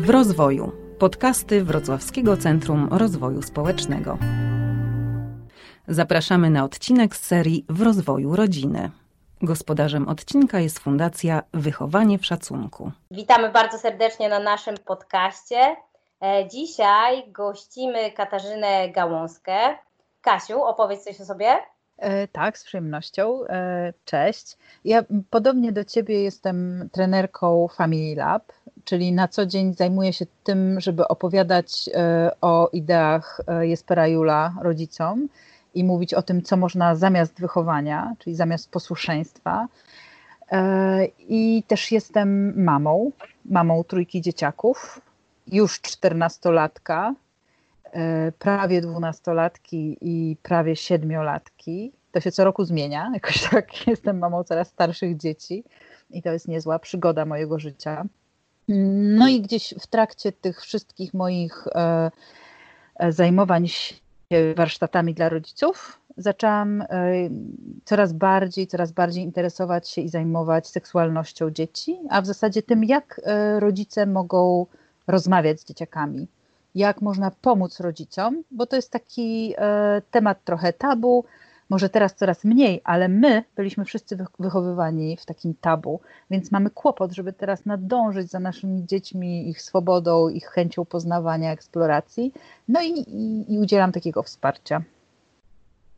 W rozwoju. Podcasty Wrocławskiego Centrum Rozwoju Społecznego. Zapraszamy na odcinek z serii W rozwoju rodziny. Gospodarzem odcinka jest Fundacja Wychowanie w Szacunku. Witamy bardzo serdecznie na naszym podcaście. E, dzisiaj gościmy Katarzynę Gałązkę. Kasiu, opowiedz coś o sobie. E, tak, z przyjemnością. E, cześć. Ja podobnie do Ciebie jestem trenerką Family Lab, czyli na co dzień zajmuję się tym, żeby opowiadać e, o ideach Jespera Jula rodzicom i mówić o tym, co można zamiast wychowania, czyli zamiast posłuszeństwa. I też jestem mamą, mamą trójki dzieciaków, już czternastolatka, prawie dwunastolatki i prawie siedmiolatki. To się co roku zmienia. Jakoś tak jestem mamą coraz starszych dzieci i to jest niezła przygoda mojego życia. No i gdzieś w trakcie tych wszystkich moich e, e zajmowań się warsztatami dla rodziców zaczęłam e, coraz bardziej, coraz bardziej interesować się i zajmować seksualnością dzieci, a w zasadzie tym, jak e, rodzice mogą rozmawiać z dzieciakami jak można pomóc rodzicom, bo to jest taki e, temat trochę tabu, może teraz coraz mniej, ale my byliśmy wszyscy wychowywani w takim tabu, więc mamy kłopot, żeby teraz nadążyć za naszymi dziećmi, ich swobodą, ich chęcią poznawania, eksploracji. No i, i, i udzielam takiego wsparcia.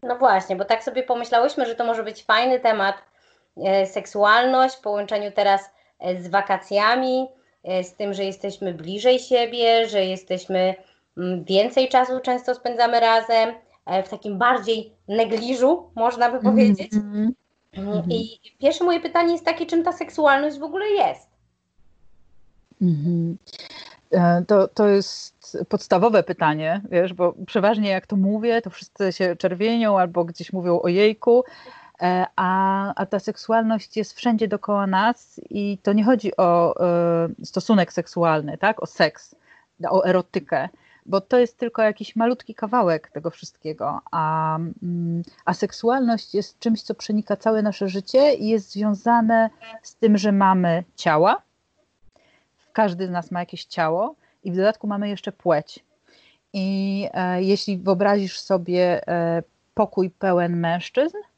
No właśnie, bo tak sobie pomyślałyśmy, że to może być fajny temat, e, seksualność w połączeniu teraz e, z wakacjami, z tym, że jesteśmy bliżej siebie, że jesteśmy mm, więcej czasu często spędzamy razem, w takim bardziej negliżu, można by powiedzieć. Mm -hmm. I pierwsze moje pytanie jest takie, czym ta seksualność w ogóle jest? Mm -hmm. To, to jest podstawowe pytanie, wiesz, bo przeważnie jak to mówię, to wszyscy się czerwienią albo gdzieś mówią o jejku, e, a, a ta seksualność jest wszędzie dookoła nas i to nie chodzi o e, stosunek seksualny, tak, o seks, o erotykę, bo to jest tylko jakiś malutki kawałek tego wszystkiego, a, mm, a seksualność jest czymś, co przenika całe nasze życie i jest związane z tym, że mamy ciała. Każdy z nas ma jakieś ciało i w dodatku mamy jeszcze płeć. I e, jeśli wyobrazisz sobie e, pokój pełen mężczyzn e,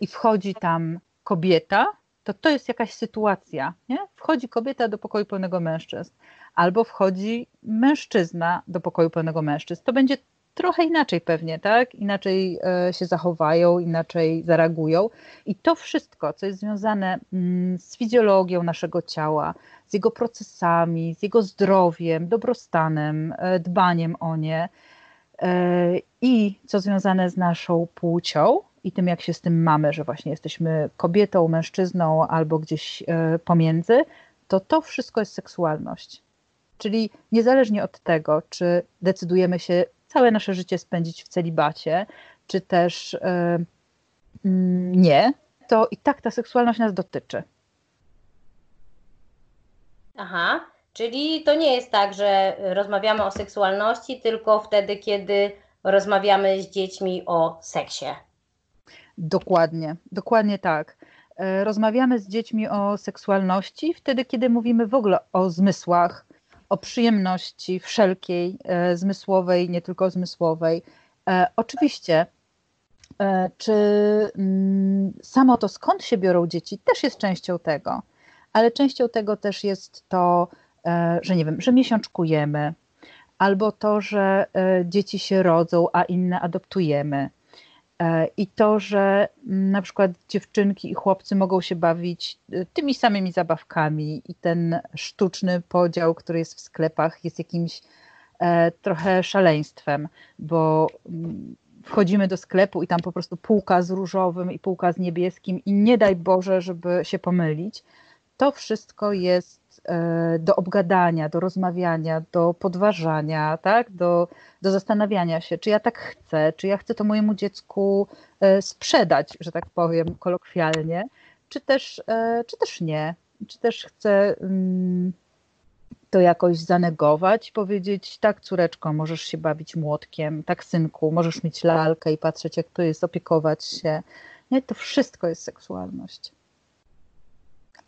i wchodzi tam kobieta, to to jest jakaś sytuacja. Nie? Wchodzi kobieta do pokoju pełnego mężczyzn albo wchodzi mężczyzna do pokoju pełnego mężczyzn. To będzie trochę inaczej pewnie, tak? Inaczej e, się zachowają, inaczej zareagują. I to wszystko, co jest związane mm, z fizjologią naszego ciała, z jego procesami, z jego zdrowiem, dobrostanem, e, dbaniem o nie e, i co związane z naszą płcią i tym, jak się z tym mamy, że właśnie jesteśmy kobietą, mężczyzną albo gdzieś pomiędzy, to to wszystko jest seksualność. Czyli niezależnie od tego, czy decydujemy się całe nasze życie spędzić w celibacie, czy też yy, nie, to i tak ta seksualność nas dotyczy. Aha, czyli to nie jest tak, że rozmawiamy o seksualności tylko wtedy, kiedy rozmawiamy z dziećmi o seksie. Dokładnie, dokładnie tak. E, rozmawiamy z dziećmi o seksualności wtedy, kiedy mówimy w ogóle o zmysłach, o przyjemności wszelkiej, e, zmysłowej, nie tylko zmysłowej. E, oczywiście, czy mm, samo to, skąd się biorą dzieci, też jest częścią tego, ale częścią tego też jest to, że nie wiem, że miesiączkujemy, albo to, że dzieci się rodzą, a inne adoptujemy I to, że na przykład dziewczynki i chłopcy mogą się bawić e, tymi samymi zabawkami, i ten sztuczny podział, który jest w sklepach, jest jakimś e, trochę szaleństwem, bo mm, wchodzimy do sklepu i tam po prostu półka z różowym i półka z niebieskim, i nie daj Boże, żeby się pomylić. To wszystko jest E, do obgadania, do rozmawiania, do podważania, tak? do, do zastanawiania się, czy ja tak chcę, czy ja chcę to mojemu dziecku e, sprzedać, że tak powiem kolokwialnie, czy też, e, czy też nie, czy też chcę mm, to jakoś zanegować, powiedzieć, tak córeczko, możesz się bawić młotkiem, tak synku, możesz mieć lalkę i patrzeć jak to jest, opiekować się. Nie, to wszystko jest seksualność.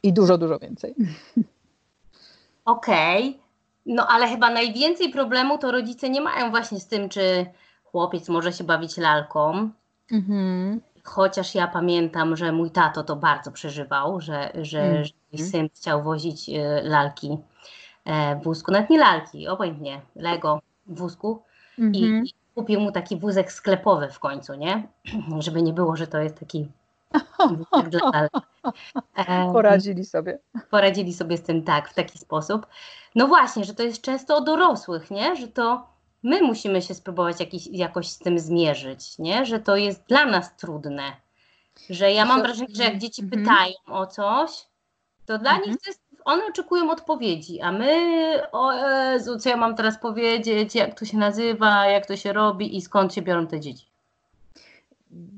I dużo, dużo więcej. Okej, okay. No ale chyba najwięcej problemu to rodzice nie mają właśnie z tym, czy chłopiec może się bawić lalką. Mhm. Chociaż ja pamiętam, że mój tato to bardzo przeżywał, że, że, mhm. że mój syn chciał wozić y, lalki e, w wózku, nawet nie lalki, obojętnie, Lego w wózku. Mhm. I, I kupił mu taki wózek sklepowy w końcu, nie? Żeby nie było, że to jest taki dla lalek. Poradzili sobie. Poradzili sobie z tym tak, w taki sposób. No właśnie, że to jest często o dorosłych, nie? Że to my musimy się spróbować jakiś, jakoś z tym zmierzyć, nie? Że to jest dla nas trudne. Że ja mam wrażenie, że jak dzieci mhm. pytają o coś, to dla nich mhm. to jest, one oczekują odpowiedzi, a my, o Jezu, co ja mam teraz powiedzieć, jak to się nazywa, jak to się robi i skąd się biorą te dzieci.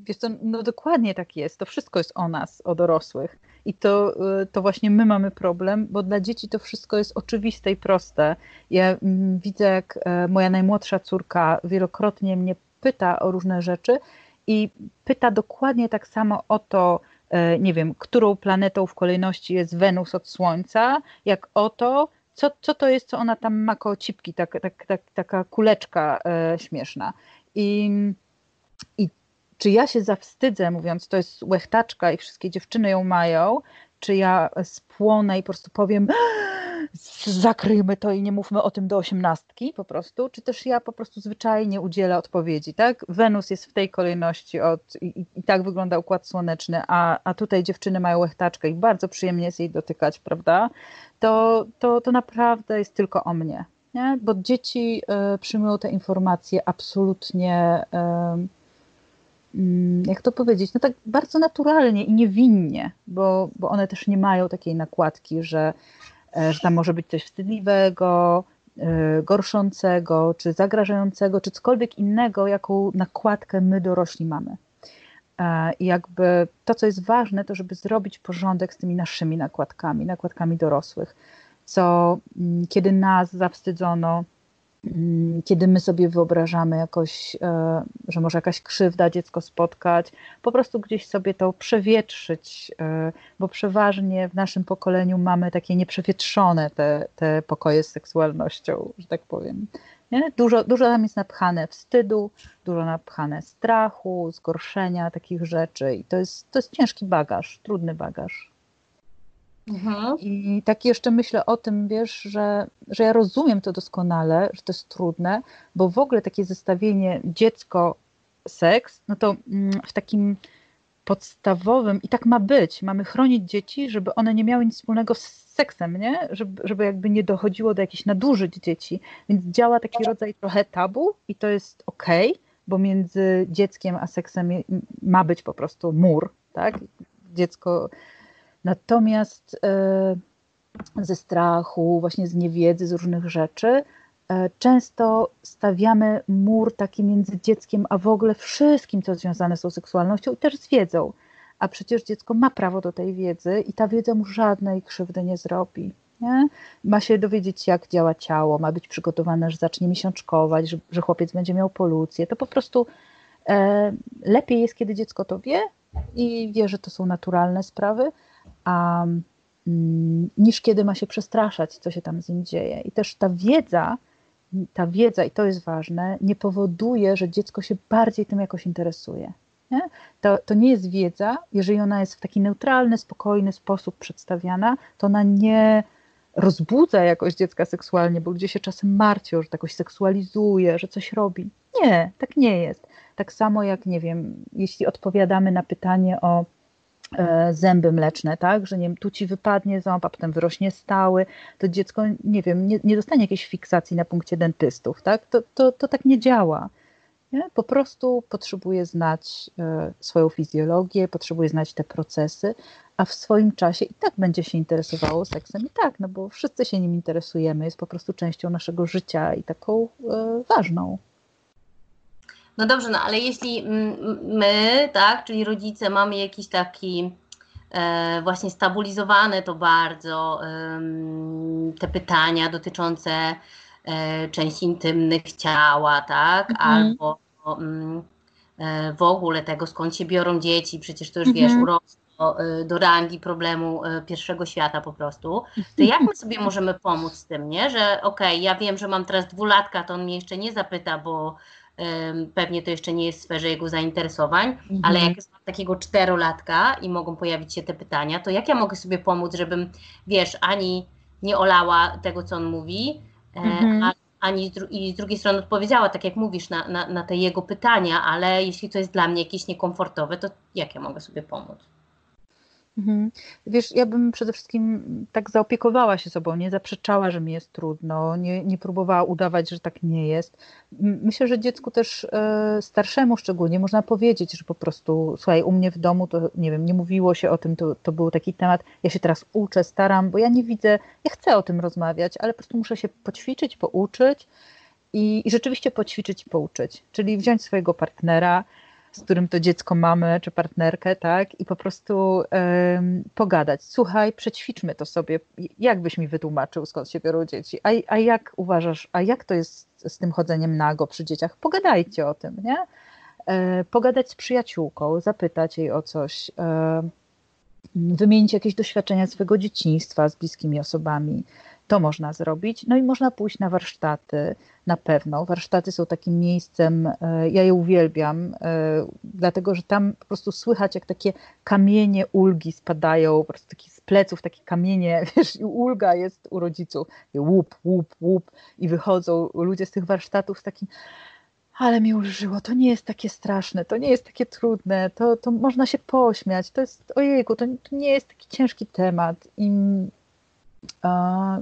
Wiesz co, no dokładnie tak jest. To wszystko jest o nas, o dorosłych. I to, y, to właśnie my mamy problem, bo dla dzieci to wszystko jest oczywiste i proste. Ja mm, widzę, jak e, moja najmłodsza córka wielokrotnie mnie pyta o różne rzeczy i pyta dokładnie tak samo o to, e, nie wiem, którą planetą w kolejności jest Wenus od Słońca, jak o to, co, co to jest, co ona tam ma koło cipki, tak, tak, tak, taka kuleczka e, śmieszna. I, I czy ja się zawstydzę, mówiąc, to jest łechtaczka i wszystkie dziewczyny ją mają, czy ja spłonę i po prostu powiem zakryjmy to i nie mówmy o tym do osiemnastki po prostu, czy też ja po prostu zwyczajnie udzielę odpowiedzi, tak? Wenus jest w tej kolejności od, i, i tak wygląda układ słoneczny, a, a tutaj dziewczyny mają łechtaczkę i bardzo przyjemnie jest jej dotykać, prawda? To, to, to naprawdę jest tylko o mnie, nie? Bo dzieci y, przyjmują te informacje absolutnie y, jak to powiedzieć, no tak bardzo naturalnie i niewinnie, bo, bo one też nie mają takiej nakładki, że, e, że tam może być coś wstydliwego, e, gorszącego, czy zagrażającego, czy cokolwiek innego, jaką nakładkę my dorośli mamy. E, I jakby to, co jest ważne, to żeby zrobić porządek z tymi naszymi nakładkami, nakładkami dorosłych, co mm, kiedy nas zawstydzono, Mm, kiedy my sobie wyobrażamy jakoś, e, że może jakaś krzywda dziecko spotkać, po prostu gdzieś sobie to przewietrzyć, e, bo przeważnie w naszym pokoleniu mamy takie nieprzewietrzone te, te pokoje z seksualnością, że tak powiem. Nie? Dużo, dużo tam jest napchane wstydu, dużo napchane strachu, zgorszenia takich rzeczy i to jest, to jest ciężki bagaż, trudny bagaż. Mhm. I tak jeszcze myślę o tym, wiesz, że, że ja rozumiem to doskonale, że to jest trudne, bo w ogóle takie zestawienie dziecko-seks, no to mm, w takim podstawowym, i tak ma być, mamy chronić dzieci, żeby one nie miały nic wspólnego z seksem, nie? Żeby, żeby jakby nie dochodziło do jakichś nadużyć dzieci. Więc działa taki rodzaj trochę tabu i to jest okej, okay, bo między dzieckiem a seksem ma być po prostu mur, tak? Dziecko Natomiast e, ze strachu, właśnie z niewiedzy, z różnych rzeczy, e, często stawiamy mur taki między dzieckiem, a w ogóle wszystkim, co związane z tą seksualnością i też z wiedzą. A przecież dziecko ma prawo do tej wiedzy i ta wiedza mu żadnej krzywdy nie zrobi. Nie? Ma się dowiedzieć, jak działa ciało, ma być przygotowane, że zacznie miesiączkować, że, że chłopiec będzie miał polucję. To po prostu e, lepiej jest, kiedy dziecko to wie i wie, że to są naturalne sprawy, a, mm, niż kiedy ma się przestraszać, co się tam z nim dzieje. I też ta wiedza, ta wiedza, i to jest ważne, nie powoduje, że dziecko się bardziej tym jakoś interesuje. Nie? To, to nie jest wiedza, jeżeli ona jest w taki neutralny, spokojny sposób przedstawiana, to ona nie rozbudza jakoś dziecka seksualnie, bo ludzie się czasem martwią, że to jakoś seksualizuje, że coś robi. Nie, tak nie jest. Tak samo jak, nie wiem, jeśli odpowiadamy na pytanie o zęby mleczne, tak, że nie wiem, tu ci wypadnie ząb, a potem wyrośnie stały, to dziecko, nie wiem, nie, nie dostanie jakiejś fiksacji na punkcie dentystów, tak, to, to, to tak nie działa. Nie? Po prostu potrzebuje znać e, swoją fizjologię, potrzebuje znać te procesy, a w swoim czasie i tak będzie się interesowało seksem i tak, no bo wszyscy się nim interesujemy, jest po prostu częścią naszego życia i taką e, ważną. No dobrze, no ale jeśli my, tak, czyli rodzice, mamy jakiś taki e, właśnie stabilizowane to bardzo e, te pytania dotyczące e, części intymnych ciała, tak, mhm. albo mm, e, w ogóle tego, skąd się biorą dzieci, przecież to już mhm. wiesz, urosną do, y, do rangi problemu y, pierwszego świata po prostu, to jak my sobie możemy pomóc z tym, nie? Że okej, okay, ja wiem, że mam teraz dwulatka, to on mnie jeszcze nie zapyta, bo pewnie to jeszcze nie jest w sferze jego zainteresowań, mhm. ale jak mam takiego czterolatka i mogą pojawić się te pytania, to jak ja mogę sobie pomóc, żebym, wiesz, ani nie olała tego, co on mówi, e, mhm. a ani z, i z drugiej strony odpowiedziała, tak jak mówisz, na, na, na te jego pytania, ale jeśli to jest dla mnie jakieś niekomfortowe, to jak ja mogę sobie pomóc? Mhm. Wiesz, ja bym przede wszystkim tak zaopiekowała się sobą, nie zaprzeczała, że mi jest trudno, nie, nie próbowała udawać, że tak nie jest. Myślę, że dziecku też e, starszemu szczególnie można powiedzieć, że po prostu, słuchaj, u mnie w domu to nie wiem, nie mówiło się o tym, to, to był taki temat, ja się teraz uczę, staram, bo ja nie widzę, ja chcę o tym rozmawiać, ale po prostu muszę się poćwiczyć, pouczyć i, i rzeczywiście poćwiczyć pouczyć, czyli wziąć swojego partnera, z którym to dziecko mamy, czy partnerkę, tak, i po prostu pogadać. Słuchaj, przećwiczmy to sobie. Jak byś mi wytłumaczył, skąd się biorą dzieci? A, a jak uważasz, a jak to jest z tym chodzeniem nago przy dzieciach? Pogadajcie o tym, nie? E, pogadać z przyjaciółką, zapytać jej o coś, e, wymienić jakieś doświadczenia swojego dzieciństwa z bliskimi osobami, to można zrobić. No i można pójść na warsztaty, na pewno. Warsztaty są takim miejscem, e, ja je uwielbiam, e, dlatego że tam po prostu słychać, jak takie kamienie ulgi spadają, po prostu taki z pleców takie kamienie, wiesz, i ulga jest u rodziców. I łup, łup, łup i wychodzą ludzie z tych warsztatów z takim ale mi ulżyło, to nie jest takie straszne, to nie jest takie trudne, to, to można się pośmiać, to jest, ojejku, to, to nie jest taki ciężki temat i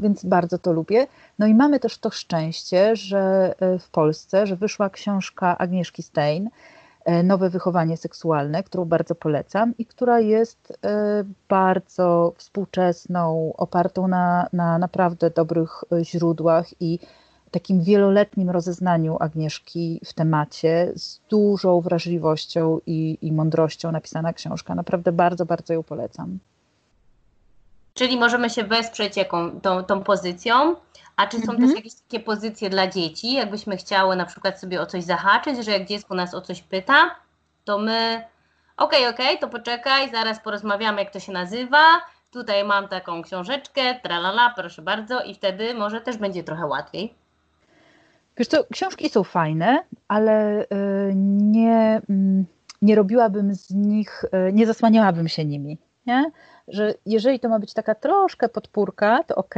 więc bardzo to lubię. No i mamy też to szczęście, że e, w Polsce, że wyszła książka Agnieszki Stein, e, Nowe wychowanie seksualne, którą bardzo polecam i która jest e, bardzo współczesną, opartą na, na naprawdę dobrych źródłach i takim wieloletnim rozeznaniu Agnieszki w temacie, z dużą wrażliwością i, i mądrością napisana książka. Naprawdę bardzo, bardzo ją polecam. Czyli możemy się wesprzeć jaką, tą, tą pozycją. A czy są mhm. też jakieś takie pozycje dla dzieci, jakbyśmy chciały na przykład sobie o coś zahaczyć, że jak dziecko nas o coś pyta, to my okej, okay, okej, okay, to poczekaj, zaraz porozmawiamy, jak to się nazywa. Tutaj mam taką książeczkę, tralala, proszę bardzo, i wtedy może też będzie trochę łatwiej. Wiesz co, książki są fajne, ale y, nie, mm, nie robiłabym z nich, y, nie zasłaniałabym się nimi. Nie? Że jeżeli to ma być taka troszkę podpórka, to ok,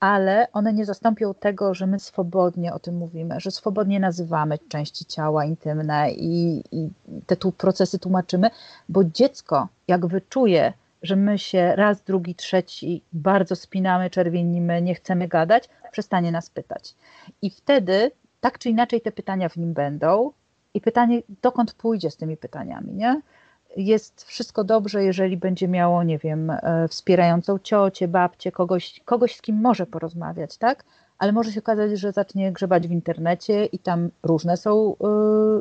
ale one nie zastąpią tego, że my swobodnie o tym mówimy, że swobodnie nazywamy części ciała intymne i, i te tu procesy tłumaczymy, bo dziecko, jak wyczuje, że my się raz, drugi, trzeci bardzo spinamy, czerwienimy, nie chcemy gadać, przestanie nas pytać. I wtedy tak czy inaczej te pytania w nim będą i pytanie, dokąd pójdzie z tymi pytaniami, nie? Jest wszystko dobrze, jeżeli będzie miało, nie wiem, e, wspierającą ciocię, babcię, kogoś, kogoś z kim może porozmawiać, tak? Ale może się okazać, że zacznie grzebać w internecie i tam różne są, e,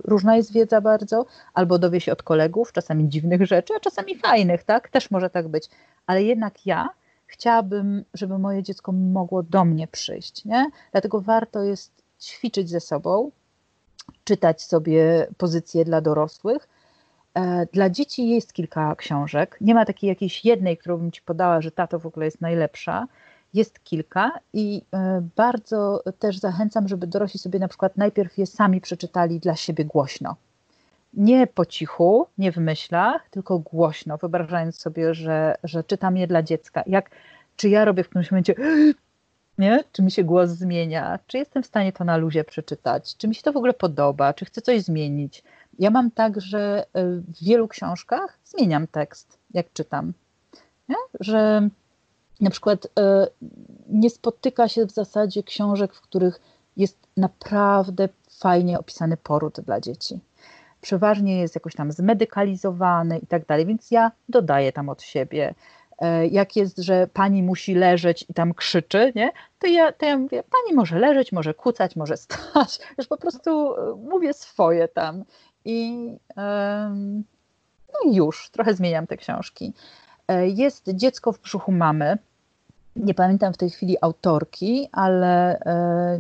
różna jest wiedza bardzo, albo dowie się od kolegów, czasami dziwnych rzeczy, a czasami fajnych, tak? Też może tak być. Ale jednak ja chciałabym, żeby moje dziecko mogło do mnie przyjść, nie? Dlatego warto jest ćwiczyć ze sobą, czytać sobie pozycje dla dorosłych, dla dzieci jest kilka książek. Nie ma takiej jakiejś jednej, którą bym ci podała, że ta to w ogóle jest najlepsza. Jest kilka i e, bardzo też zachęcam, żeby dorośli sobie na przykład najpierw je sami przeczytali dla siebie głośno. Nie po cichu, nie w myślach, tylko głośno, wyobrażając sobie, że, że czytam je dla dziecka. Jak, czy ja robię w którymś momencie nie? Czy mi się głos zmienia? Czy jestem w stanie to na luzie przeczytać? Czy mi się to w ogóle podoba? Czy chcę coś zmienić? Ja mam tak, że e, w wielu książkach zmieniam tekst, jak czytam. Nie? Że na przykład e, nie spotyka się w zasadzie książek, w których jest naprawdę fajnie opisany poród dla dzieci. Przeważnie jest jakoś tam zmedykalizowany i tak dalej, więc ja dodaję tam od siebie. E, jak jest, że pani musi leżeć i tam krzyczy, nie? To, ja, to ja mówię, pani może leżeć, może kucać, może stać. Już po prostu mówię swoje tam i no już, trochę zmieniam te książki. E, jest Dziecko w brzuchu mamy. Nie pamiętam w tej chwili autorki, ale e,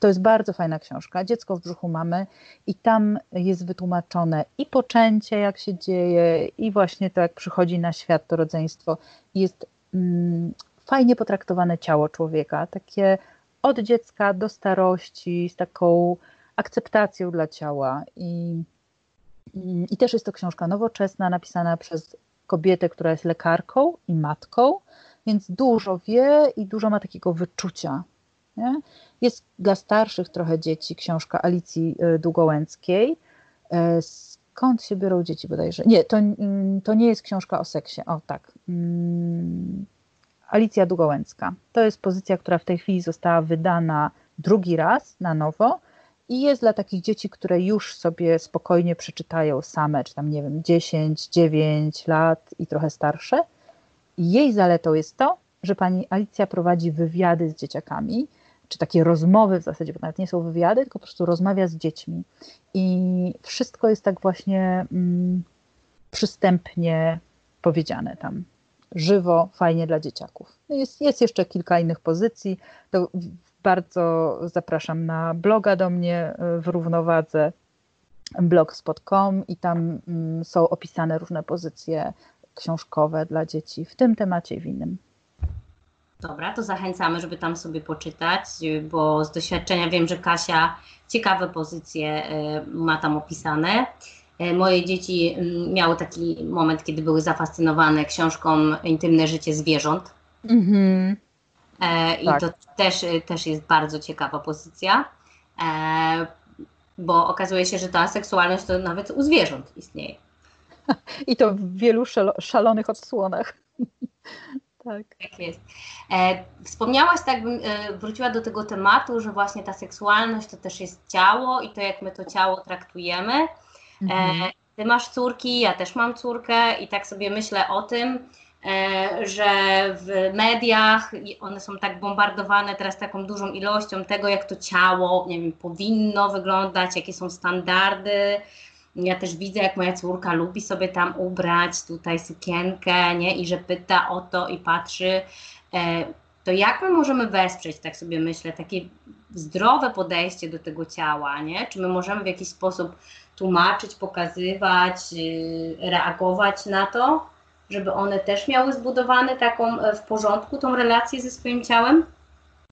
to jest bardzo fajna książka. Dziecko w brzuchu mamy i tam jest wytłumaczone i poczęcie, jak się dzieje, i właśnie to, jak przychodzi na świat to rodzeństwo. Jest mm, fajnie potraktowane ciało człowieka, takie od dziecka do starości, z taką akceptacją dla ciała. I, i też jest to książka nowoczesna, napisana przez kobietę, która jest lekarką i matką, więc dużo wie i dużo ma takiego wyczucia. Nie? Jest dla starszych trochę dzieci książka Alicji y, Długołęckiej. E, skąd się biorą dzieci bodajże? Nie, to, mm, to nie jest książka o seksie. O tak. Mm, Alicja Długołęcka. To jest pozycja, która w tej chwili została wydana drugi raz na nowo i jest dla takich dzieci, które już sobie spokojnie przeczytają same, czy tam nie wiem, 10, 9 lat i trochę starsze. I jej zaletą jest to, że pani Alicja prowadzi wywiady z dzieciakami, czy takie rozmowy w zasadzie, bo nawet nie są wywiady, tylko po prostu rozmawia z dziećmi. I wszystko jest tak właśnie mm, przystępnie powiedziane tam. Żywo, fajnie dla dzieciaków. Jest, jest jeszcze kilka innych pozycji. To bardzo zapraszam na bloga do mnie y, w równowadze blogspot.com i tam mm, są opisane różne pozycje książkowe dla dzieci w tym temacie i w innym. Dobra, to zachęcamy, żeby tam sobie poczytać, bo z doświadczenia wiem, że Kasia ciekawe pozycje y, ma tam opisane. Y, moje dzieci mm, miały taki moment, kiedy były zafascynowane książką Intymne życie zwierząt. Mhm. E, I tak. to też, też jest bardzo ciekawa pozycja, e, bo okazuje się, że ta seksualność to nawet u zwierząt istnieje. I to w wielu szalonych odsłonach. tak. Tak jest. E, wspomniałaś, tak bym wróciła do tego tematu, że właśnie ta seksualność to też jest ciało i to, jak my to ciało traktujemy. Mhm. Ty masz córki, ja też mam córkę i tak sobie myślę o tym, że w mediach one są tak bombardowane teraz taką dużą ilością tego, jak to ciało nie wiem, powinno wyglądać, jakie są standardy. Ja też widzę, jak moja córka lubi sobie tam ubrać tutaj sukienkę, nie? I że pyta o to i patrzy. E, to jak my możemy wesprzeć, tak sobie myślę, takie zdrowe podejście do tego ciała, nie? Czy my możemy w jakiś sposób tłumaczyć, pokazywać, y, reagować na to? Żeby one też miały zbudowane taką e, w porządku tą relację ze swoim ciałem?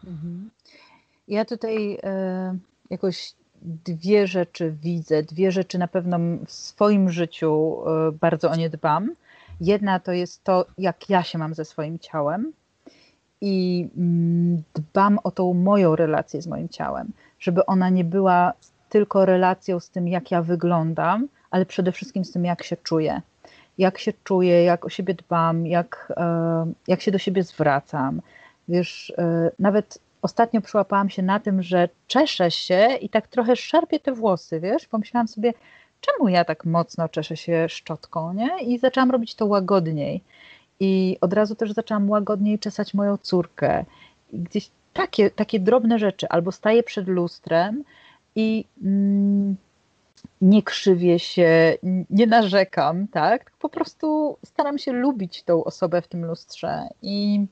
Mhm. Ja tutaj e, jakoś dwie rzeczy widzę, dwie rzeczy na pewno w swoim życiu e, bardzo o nie dbam. Jedna to jest to, jak ja się mam ze swoim ciałem i mm, dbam o tą moją relację z moim ciałem, żeby ona nie była tylko relacją z tym, jak ja wyglądam, ale przede wszystkim z tym, jak się czuję jak się czuję, jak o siebie dbam, jak, e, jak się do siebie zwracam. Wiesz, e, nawet ostatnio przyłapałam się na tym, że czeszę się i tak trochę szarpię te włosy, wiesz, pomyślałam sobie, czemu ja tak mocno czeszę się szczotką, nie? I zaczęłam robić to łagodniej. I od razu też zaczęłam łagodniej czesać moją córkę. I gdzieś takie, takie drobne rzeczy, albo staję przed lustrem i mm, nie krzywię się, nie narzekam, tak? Po prostu staram się lubić tą osobę w tym lustrze i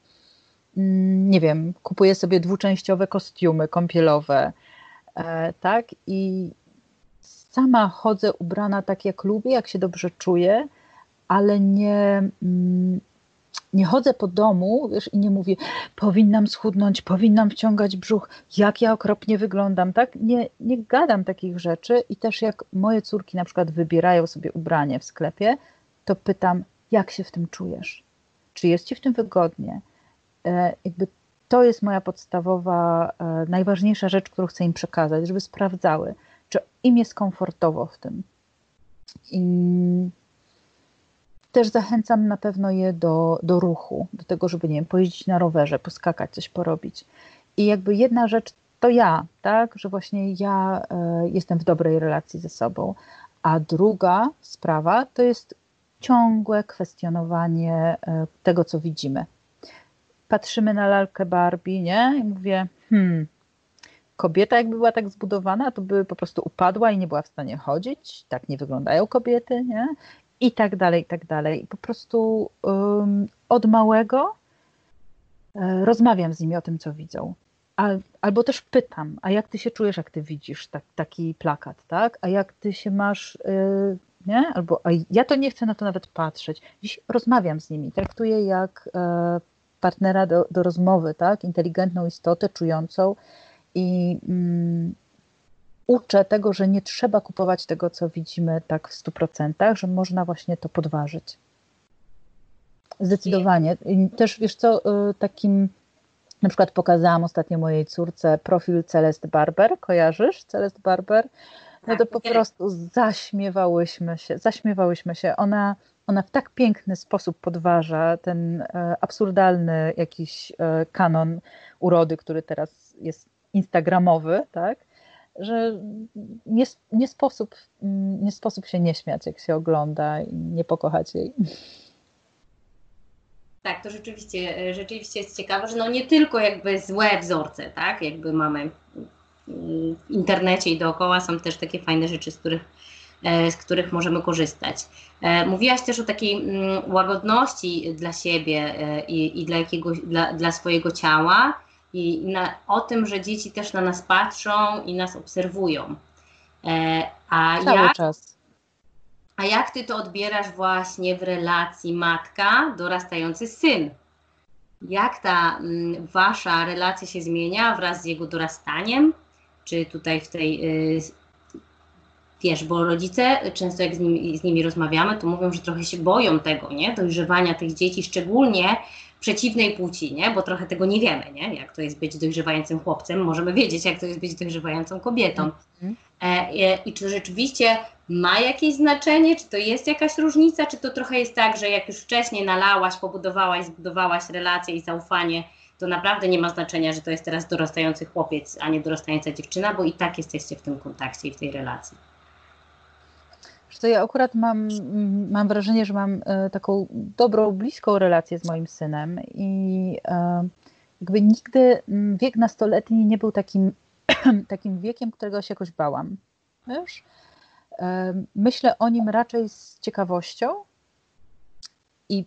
mm, nie wiem, kupuję sobie dwuczęściowe kostiumy kąpielowe, e, tak? I sama chodzę ubrana tak, jak lubię, jak się dobrze czuję, ale nie, mm, nie chodzę po domu wiesz, i nie mówię, powinnam schudnąć, powinnam wciągać brzuch, jak ja okropnie wyglądam, tak? Nie, nie gadam takich rzeczy i też jak moje córki na przykład wybierają sobie ubranie w sklepie, to pytam, jak się w tym czujesz? Czy jest ci w tym wygodnie? E, jakby to jest moja podstawowa, e, najważniejsza rzecz, którą chcę im przekazać, żeby sprawdzały, czy im jest komfortowo w tym. I też zachęcam na pewno je do, do ruchu, do tego, żeby, nie wiem, pojeździć na rowerze, poskakać, coś porobić. I jakby jedna rzecz to ja, tak, że właśnie ja e, jestem w dobrej relacji ze sobą, a druga sprawa to jest ciągłe kwestionowanie e, tego, co widzimy. Patrzymy na lalkę Barbie, nie? I mówię, hmm, kobieta jakby była tak zbudowana, to by po prostu upadła i nie była w stanie chodzić. Tak nie wyglądają kobiety, nie? I tak dalej, i tak dalej. Po prostu um, od małego e, rozmawiam z nimi o tym, co widzą. albo też pytam, a jak ty się czujesz, jak ty widzisz tak, taki plakat, tak? A jak ty się masz, yy, nie? Albo a ja to nie chcę na to nawet patrzeć. Dziś rozmawiam z nimi, traktuję jak e, partnera do, do rozmowy, tak? Inteligentną istotę, czującą i mm, uczę tego, że nie trzeba kupować tego, co widzimy tak w 100%, że można właśnie to podważyć. Zdecydowanie. Też wiesz co, y, takim na przykład pokazałam ostatnio mojej córce profil Celest Barber, kojarzysz Celest Barber? No to tak, po prostu zaśmiewałyśmy się, zaśmiewałyśmy się. Ona, ona w tak piękny sposób podważa ten e, absurdalny jakiś e, kanon urody, który teraz jest instagramowy, tak? Że nie, nie, sposób, nie sposób się nie śmiać, jak się ogląda i nie pokochać jej. Tak, to rzeczywiście, rzeczywiście jest ciekawe, że no nie tylko jakby złe wzorce, tak, jakby mamy w internecie i dookoła są też takie fajne rzeczy, z których, e, z których możemy korzystać. E, mówiłaś też o takiej mm, łagodności dla siebie e, i, i dla, jakiegoś, dla, dla swojego ciała i na, o tym, że dzieci też na nas patrzą i nas obserwują. A Cały jak, czas. A jak ty to odbierasz właśnie w relacji matka dorastający syn? Jak ta m, mm, wasza relacja się zmienia wraz z jego dorastaniem? Czy tutaj w tej, y, wiesz, bo rodzice, często jak z nimi, z nimi rozmawiamy, to mówią, że trochę się boją tego, nie? Dojrzewania tych dzieci, szczególnie przeciwnej płci, nie? Bo trochę tego nie wiemy, nie? Jak to jest być dojrzewającym chłopcem, możemy wiedzieć, jak to jest być dojrzewającą kobietą. Mhm. E, e, I czy rzeczywiście ma jakieś znaczenie, czy to jest jakaś różnica, czy to trochę jest tak, że jak już wcześniej nalałaś, pobudowałaś, zbudowałaś relacje i zaufanie, to naprawdę nie ma znaczenia, że to jest teraz dorastający chłopiec, a nie dorastająca dziewczyna, bo i tak jesteście w tym kontakcie i w tej relacji. To ja akurat mam, mam wrażenie, że mam e, taką dobrą, bliską relację z moim synem i e, jakby nigdy wiek nastoletni nie był takim, takim wiekiem, którego się jakoś bałam. Wiesz? Myślę o nim raczej z ciekawością i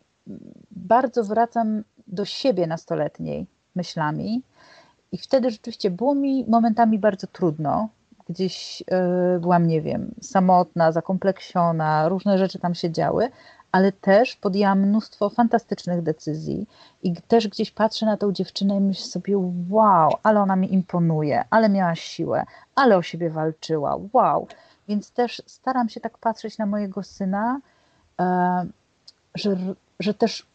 bardzo wracam do siebie nastoletniej myślami. I wtedy rzeczywiście było mi momentami bardzo trudno. Gdzieś yy, byłam, nie wiem, samotna, zakompleksiona, różne rzeczy tam się działy, ale też podjęłam mnóstwo fantastycznych decyzji i też gdzieś patrzę na tą dziewczynę i myślę sobie, wow, ale ona mi imponuje, ale miała siłę, ale o siebie walczyła, wow. Więc też staram się tak patrzeć na mojego syna, e, że, że też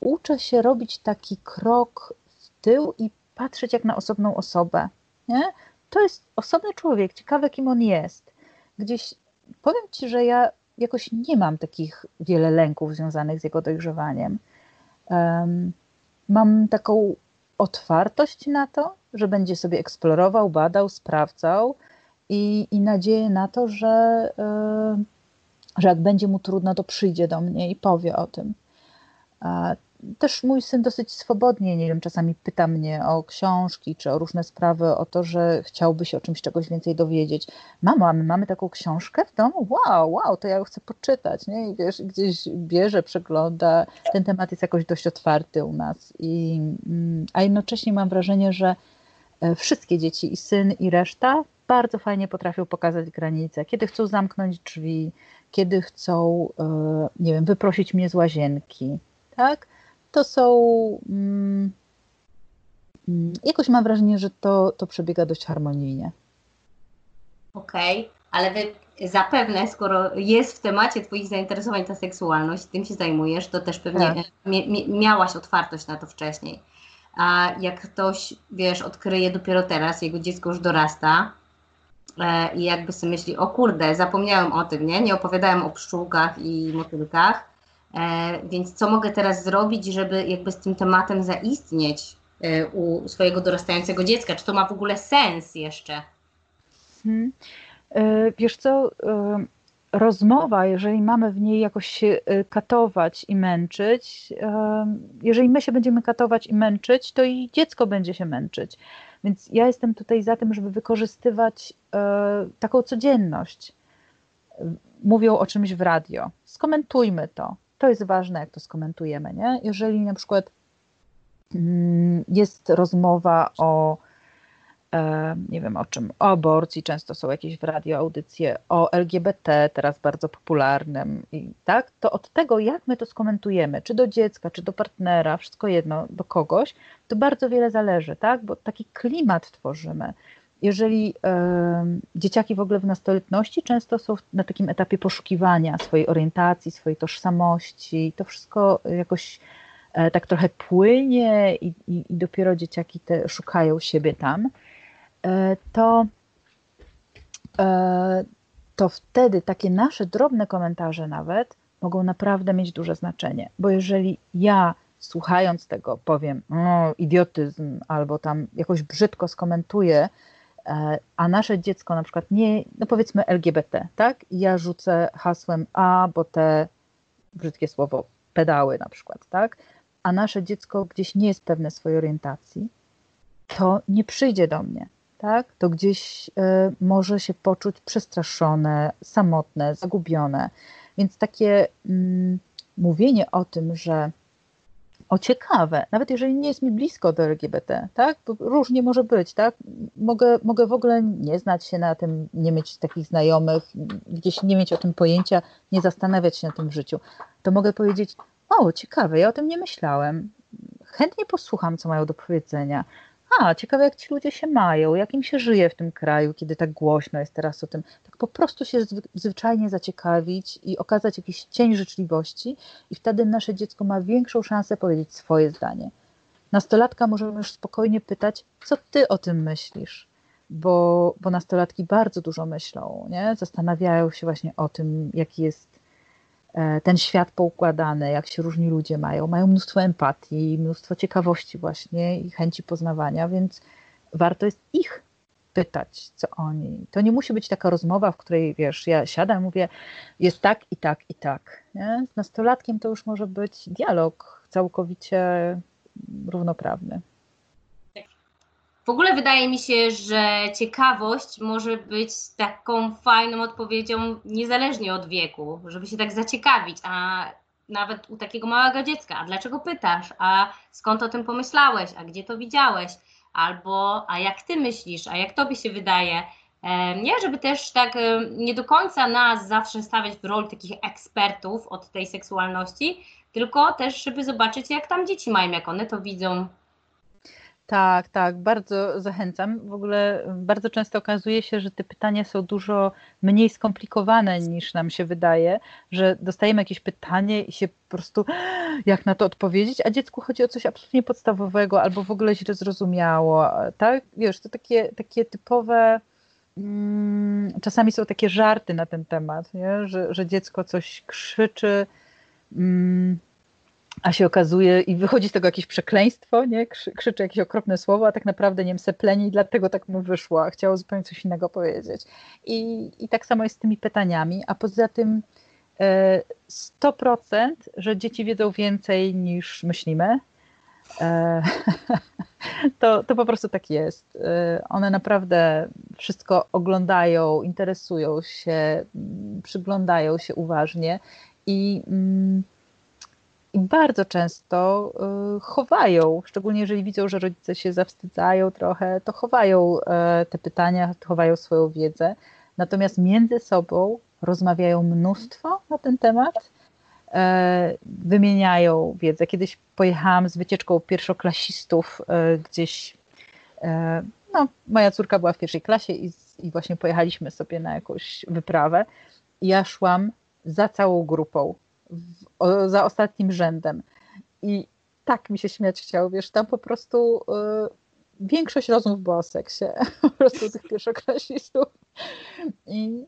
uczę się robić taki krok w tył i patrzeć jak na osobną osobę. Nie? To jest osobny człowiek, ciekawe kim on jest. Gdzieś powiem ci, że ja jakoś nie mam takich wiele lęków związanych z jego dojrzewaniem. Um, mam taką otwartość na to, że będzie sobie eksplorował, badał, sprawdzał i, i nadzieję na to, że, yy, że jak będzie mu trudno, to przyjdzie do mnie i powie o tym też mój syn dosyć swobodnie, nie wiem, czasami pyta mnie o książki czy o różne sprawy, o to, że chciałby się o czymś czegoś więcej dowiedzieć. Mamo, a my mamy taką książkę w domu? Wow, wow, to ja ją chcę poczytać, nie? I wiesz, gdzieś bierze, przegląda. Ten temat jest jakoś dość otwarty u nas. I, mm, a jednocześnie mam wrażenie, że e, wszystkie dzieci, i syn, i reszta, bardzo fajnie potrafią pokazać granice, kiedy chcą zamknąć drzwi, kiedy chcą, e, nie wiem, wyprosić mnie z łazienki, tak? To są. Mm, mm, jakoś mam wrażenie, że to, to przebiega dość harmonijnie. Okej, okay, ale wy zapewne, skoro jest w temacie Twoich zainteresowań ta seksualność, tym się zajmujesz, to też pewnie tak. miałaś otwartość na to wcześniej. A jak ktoś, wiesz, odkryje dopiero teraz, jego dziecko już dorasta e, i jakby sobie myśli, o kurde, zapomniałem o tym, nie? Nie opowiadałem o pszczółkach i motylkach, więc co mogę teraz zrobić, żeby jakby z tym tematem zaistnieć e, u swojego dorastającego dziecka? Czy to ma w ogóle sens jeszcze? Hmm. Wiesz co, rozmowa, jeżeli mamy w niej jakoś się katować i męczyć, jeżeli my się będziemy katować i męczyć, to i dziecko będzie się męczyć. Więc ja jestem tutaj za tym, żeby wykorzystywać taką codzienność. Mówią o czymś w radio. Skomentujmy to to jest ważne, jak to skomentujemy, nie? Jeżeli na przykład mm, jest rozmowa o E, nie wiem o czym, o aborcji, często są jakieś w radio audycje, o LGBT, teraz bardzo popularnym, i tak, to od tego, jak my to skomentujemy, czy do dziecka, czy do partnera, wszystko jedno, do kogoś, to bardzo wiele zależy, tak, bo taki klimat tworzymy. Jeżeli dzieciaki w ogóle w nastoletności często są na takim etapie poszukiwania swojej orientacji, swojej tożsamości, to wszystko jakoś e, tak trochę płynie i, i, i dopiero dzieciaki te szukają siebie tam, E, to, e, to wtedy takie nasze drobne komentarze nawet mogą naprawdę mieć duże znaczenie. Bo jeżeli ja słuchając tego powiem o, idiotyzm albo tam jakoś brzydko skomentuję, a nasze dziecko na przykład nie, no powiedzmy LGBT, tak? Ja rzucę hasłem A, bo te brzydkie słowo pedały na przykład, tak? A nasze dziecko gdzieś nie jest pewne swojej orientacji, to nie przyjdzie do mnie tak, to gdzieś e, może się poczuć przestraszone, samotne, zagubione. Więc takie mm, mówienie o tym, że o ciekawe, nawet jeżeli nie jest mi blisko do LGBT, tak? Bo różnie może być, tak? Mogę, mogę w ogóle nie znać się na tym, nie mieć takich znajomych, gdzieś nie mieć o tym pojęcia, nie zastanawiać się na tym w życiu. To mogę powiedzieć, o, ciekawe, ja o tym nie myślałem. Chętnie posłucham, co mają do powiedzenia a, ciekawe jak ci ludzie się mają, jak im się żyje w tym kraju, kiedy tak głośno jest teraz o tym. Tak po prostu się zwyczajnie zaciekawić i okazać jakiś cień życzliwości i wtedy nasze dziecko ma większą szansę powiedzieć swoje zdanie. Nastolatka możemy już spokojnie pytać, co ty o tym myślisz? Bo, bo nastolatki bardzo dużo myślą, nie? zastanawiają się właśnie o tym, jaki jest ten świat poukładany, jak się różni ludzie mają. Mają mnóstwo empatii, mnóstwo ciekawości właśnie i chęci poznawania, więc warto jest ich pytać, co oni. To nie musi być taka rozmowa, w której wiesz, ja siadam mówię, jest tak i tak i tak. Nie? Z nastolatkiem to już może być dialog całkowicie równoprawny. W ogóle wydaje mi się, że ciekawość może być taką fajną odpowiedzią niezależnie od wieku, żeby się tak zaciekawić, a nawet u takiego małego dziecka, a dlaczego pytasz, a skąd o tym pomyślałeś, a gdzie to widziałeś, albo a jak ty myślisz, a jak tobie się wydaje, nie, żeby też tak nie do końca nas zawsze stawiać w roli takich ekspertów od tej seksualności, tylko też, żeby zobaczyć, jak tam dzieci mają, jak one to widzą, tak, tak, bardzo zachęcam. W ogóle bardzo często okazuje się, że te pytania są dużo mniej skomplikowane niż nam się wydaje, że dostajemy jakieś pytanie i się po prostu jak na to odpowiedzieć, a dziecku chodzi o coś absolutnie podstawowego albo w ogóle źle zrozumiało, tak? Wiesz, to takie, takie typowe mm, czasami są takie żarty na ten temat, nie? Że, że dziecko coś krzyczy mm, a się okazuje i wychodzi z tego jakieś przekleństwo, nie? krzyczy jakieś okropne słowo, a tak naprawdę nie wiem, sepleni i dlatego tak mu wyszło, a chciało zupełnie coś innego powiedzieć. I, I tak samo jest z tymi pytaniami, a poza tym 100%, e, że dzieci wiedzą więcej niż myślimy. E, to, to po prostu tak jest. E, one naprawdę wszystko oglądają, interesują się, przyglądają się uważnie i mm, i bardzo często y, chowają, szczególnie jeżeli widzą, że rodzice się zawstydzają trochę, to chowają e, te pytania, chowają swoją wiedzę. Natomiast między sobą rozmawiają mnóstwo na ten temat, e, wymieniają wiedzę. Kiedyś pojechałam z wycieczką pierwszoklasistów gdzieś. No, moja córka była w pierwszej klasie i, i właśnie pojechaliśmy sobie na jakąś wyprawę. Ja szłam za całą grupą w, o, za ostatnim rzędem. I tak mi się śmiać chciało, wiesz, tam po prostu y, większość rozmów była o seksie, po prostu tych pierwszoklasistów. I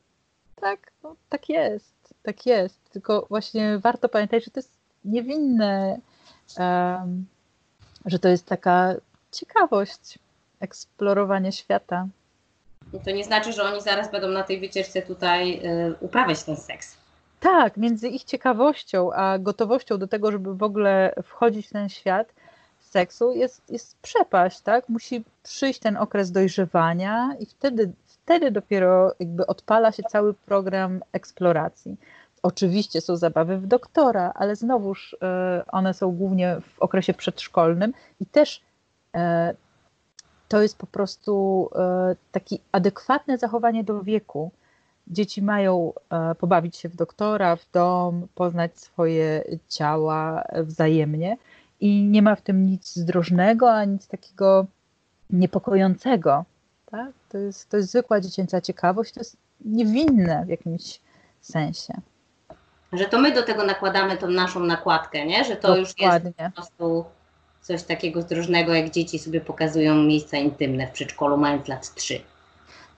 tak, no, tak jest, tak jest. Tylko właśnie warto pamiętać, że to jest niewinne, um, że to jest taka ciekawość eksplorowania świata. To nie znaczy, że oni zaraz będą na tej wycieczce tutaj y, uprawiać ten seks. Tak, między ich ciekawością a gotowością do tego, żeby w ogóle wchodzić w ten świat seksu jest, jest przepaść, tak? Musi przyjść ten okres dojrzewania i wtedy, wtedy dopiero jakby odpala się cały program eksploracji. Oczywiście są zabawy w doktora, ale znowuż one są głównie w okresie przedszkolnym i też to jest po prostu takie adekwatne zachowanie do wieku. Dzieci mają pobawić się w doktora, w dom, poznać swoje ciała wzajemnie i nie ma w tym nic zdrożnego, ani nic takiego niepokojącego. Tak? To, jest, to jest zwykła dziecięca ciekawość, to jest niewinne w jakimś sensie. Że to my do tego nakładamy tą naszą nakładkę, nie? że to Dokładnie. już jest po prostu coś takiego zdrożnego, jak dzieci sobie pokazują miejsca intymne w przedszkolu, mając lat 3.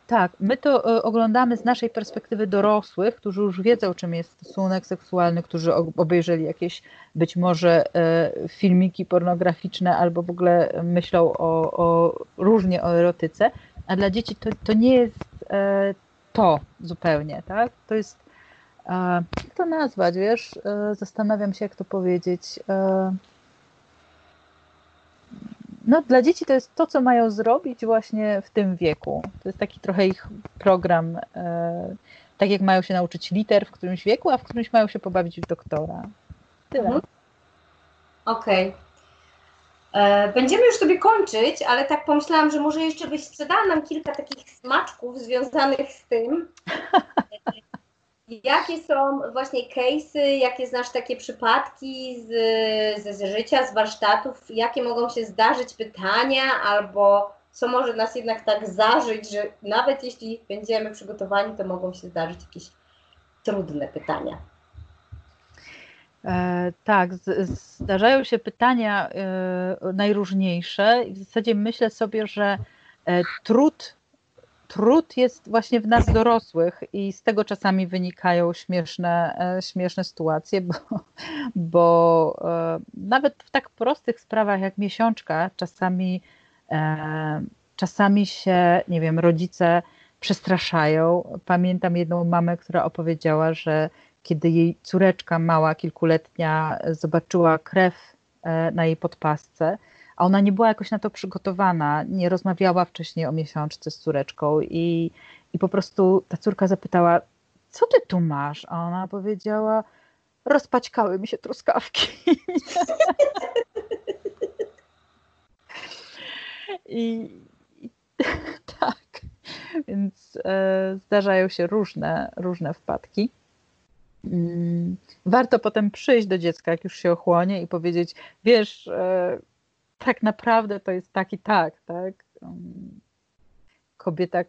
Tak, my to e, oglądamy z naszej perspektywy dorosłych, którzy już wiedzą, czym jest stosunek seksualny, którzy obejrzeli jakieś być może e, filmiki pornograficzne albo w ogóle myślą o, o różnie o erotyce, a dla dzieci to, to nie jest e, to zupełnie, tak? To jest, jak to nazwać, wiesz? Zastanawiam się, jak to powiedzieć no, dla dzieci to jest to, co mają zrobić właśnie w tym wieku. To jest taki trochę ich program, e, tak jak mają się nauczyć liter w którymś wieku, a w którymś mają się pobawić w doktora. Tyle. Mhm. Okej. Okay. E, będziemy już sobie kończyć, ale tak pomyślałam, że może jeszcze byś sprzedała nam kilka takich smaczków związanych z tym. Jakie są właśnie case'y, jakie znasz takie przypadki z, z życia, z warsztatów, jakie mogą się zdarzyć pytania, albo co może nas jednak tak zażyć, że nawet jeśli będziemy przygotowani, to mogą się zdarzyć jakieś trudne pytania. E, tak, z, zdarzają się pytania e, najróżniejsze. I w zasadzie myślę sobie, że e, trud trud jest właśnie w nas dorosłych i z tego czasami wynikają śmieszne, e, śmieszne sytuacje, bo, bo e, nawet w tak prostych sprawach jak miesiączka czasami, e, czasami się, nie wiem, rodzice przestraszają. Pamiętam jedną mamę, która opowiedziała, że kiedy jej córeczka mała, kilkuletnia, zobaczyła krew na jej podpasce, a ona nie była jakoś na to przygotowana, nie rozmawiała wcześniej o miesiączce z córeczką i, i po prostu ta córka zapytała, co ty tu masz? A ona powiedziała, rozpaćkały mi się truskawki. I, i tak, więc e, zdarzają się różne, różne wpadki. Mm, warto potem przyjść do dziecka, jak już się ochłonie i powiedzieć, wiesz, e, tak naprawdę to jest tak i tak, tak? Um, kobieta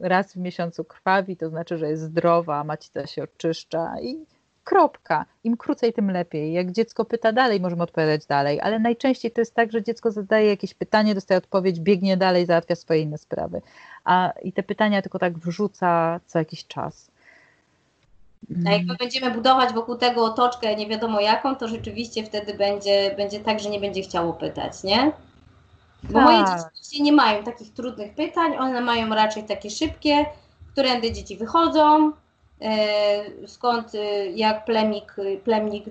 raz w miesiącu krwawi, to znaczy, że jest zdrowa, macica się oczyszcza i kropka. Im krócej, tym lepiej. Jak dziecko pyta dalej, możemy odpowiadać dalej, ale najczęściej to jest tak, że dziecko zadaje jakieś pytanie, dostaje odpowiedź, biegnie dalej, załatwia swoje inne sprawy. A i te pytania tylko tak wrzuca co jakiś czas. A jak my będziemy budować wokół tego otoczkę nie wiadomo jaką, to rzeczywiście wtedy będzie, będzie tak, że nie będzie chciało pytać, nie? Bo tak. moje dzieci nie mają takich trudnych pytań, one mają raczej takie szybkie, którędy dzieci wychodzą, e, skąd e, jak plemnik, plemnik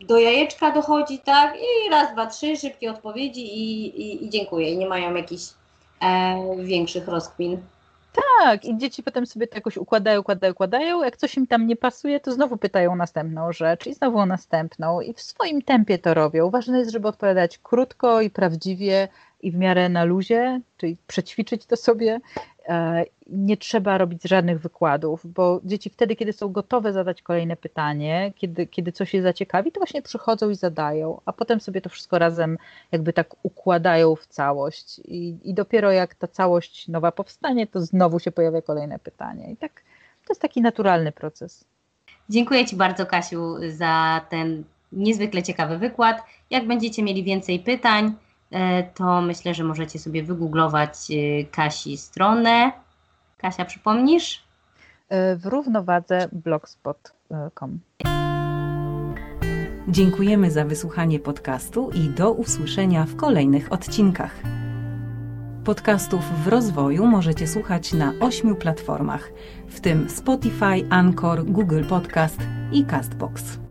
do jajeczka dochodzi, tak? I raz, dwa, trzy, szybkie odpowiedzi i, i, i dziękuję. I nie mają jakichś e, większych rozkmin. Tak, i dzieci potem sobie to jakoś układają, układają, układają. Jak coś im tam nie pasuje, to znowu pytają o następną rzecz i znowu o następną i w swoim tempie to robią. Ważne jest, żeby odpowiadać krótko i prawdziwie i w miarę na luzie, czyli przećwiczyć to sobie nie trzeba robić żadnych wykładów, bo dzieci wtedy, kiedy są gotowe zadać kolejne pytanie, kiedy, kiedy coś je zaciekawi, to właśnie przychodzą i zadają, a potem sobie to wszystko razem jakby tak układają w całość i, i dopiero jak ta całość nowa powstanie, to znowu się pojawia kolejne pytanie. I tak to jest taki naturalny proces. Dziękuję Ci bardzo, Kasiu, za ten niezwykle ciekawy wykład. Jak będziecie mieli więcej pytań, E, to myślę, że możecie sobie wygooglować e, Kasi stronę. Kasia, przypomnisz? E, w równowadze blogspot.com. Dziękujemy za wysłuchanie podcastu i do usłyszenia w kolejnych odcinkach. Podcastów w rozwoju możecie słuchać na ośmiu platformach, w tym Spotify, Anchor, Google Podcast i Castbox.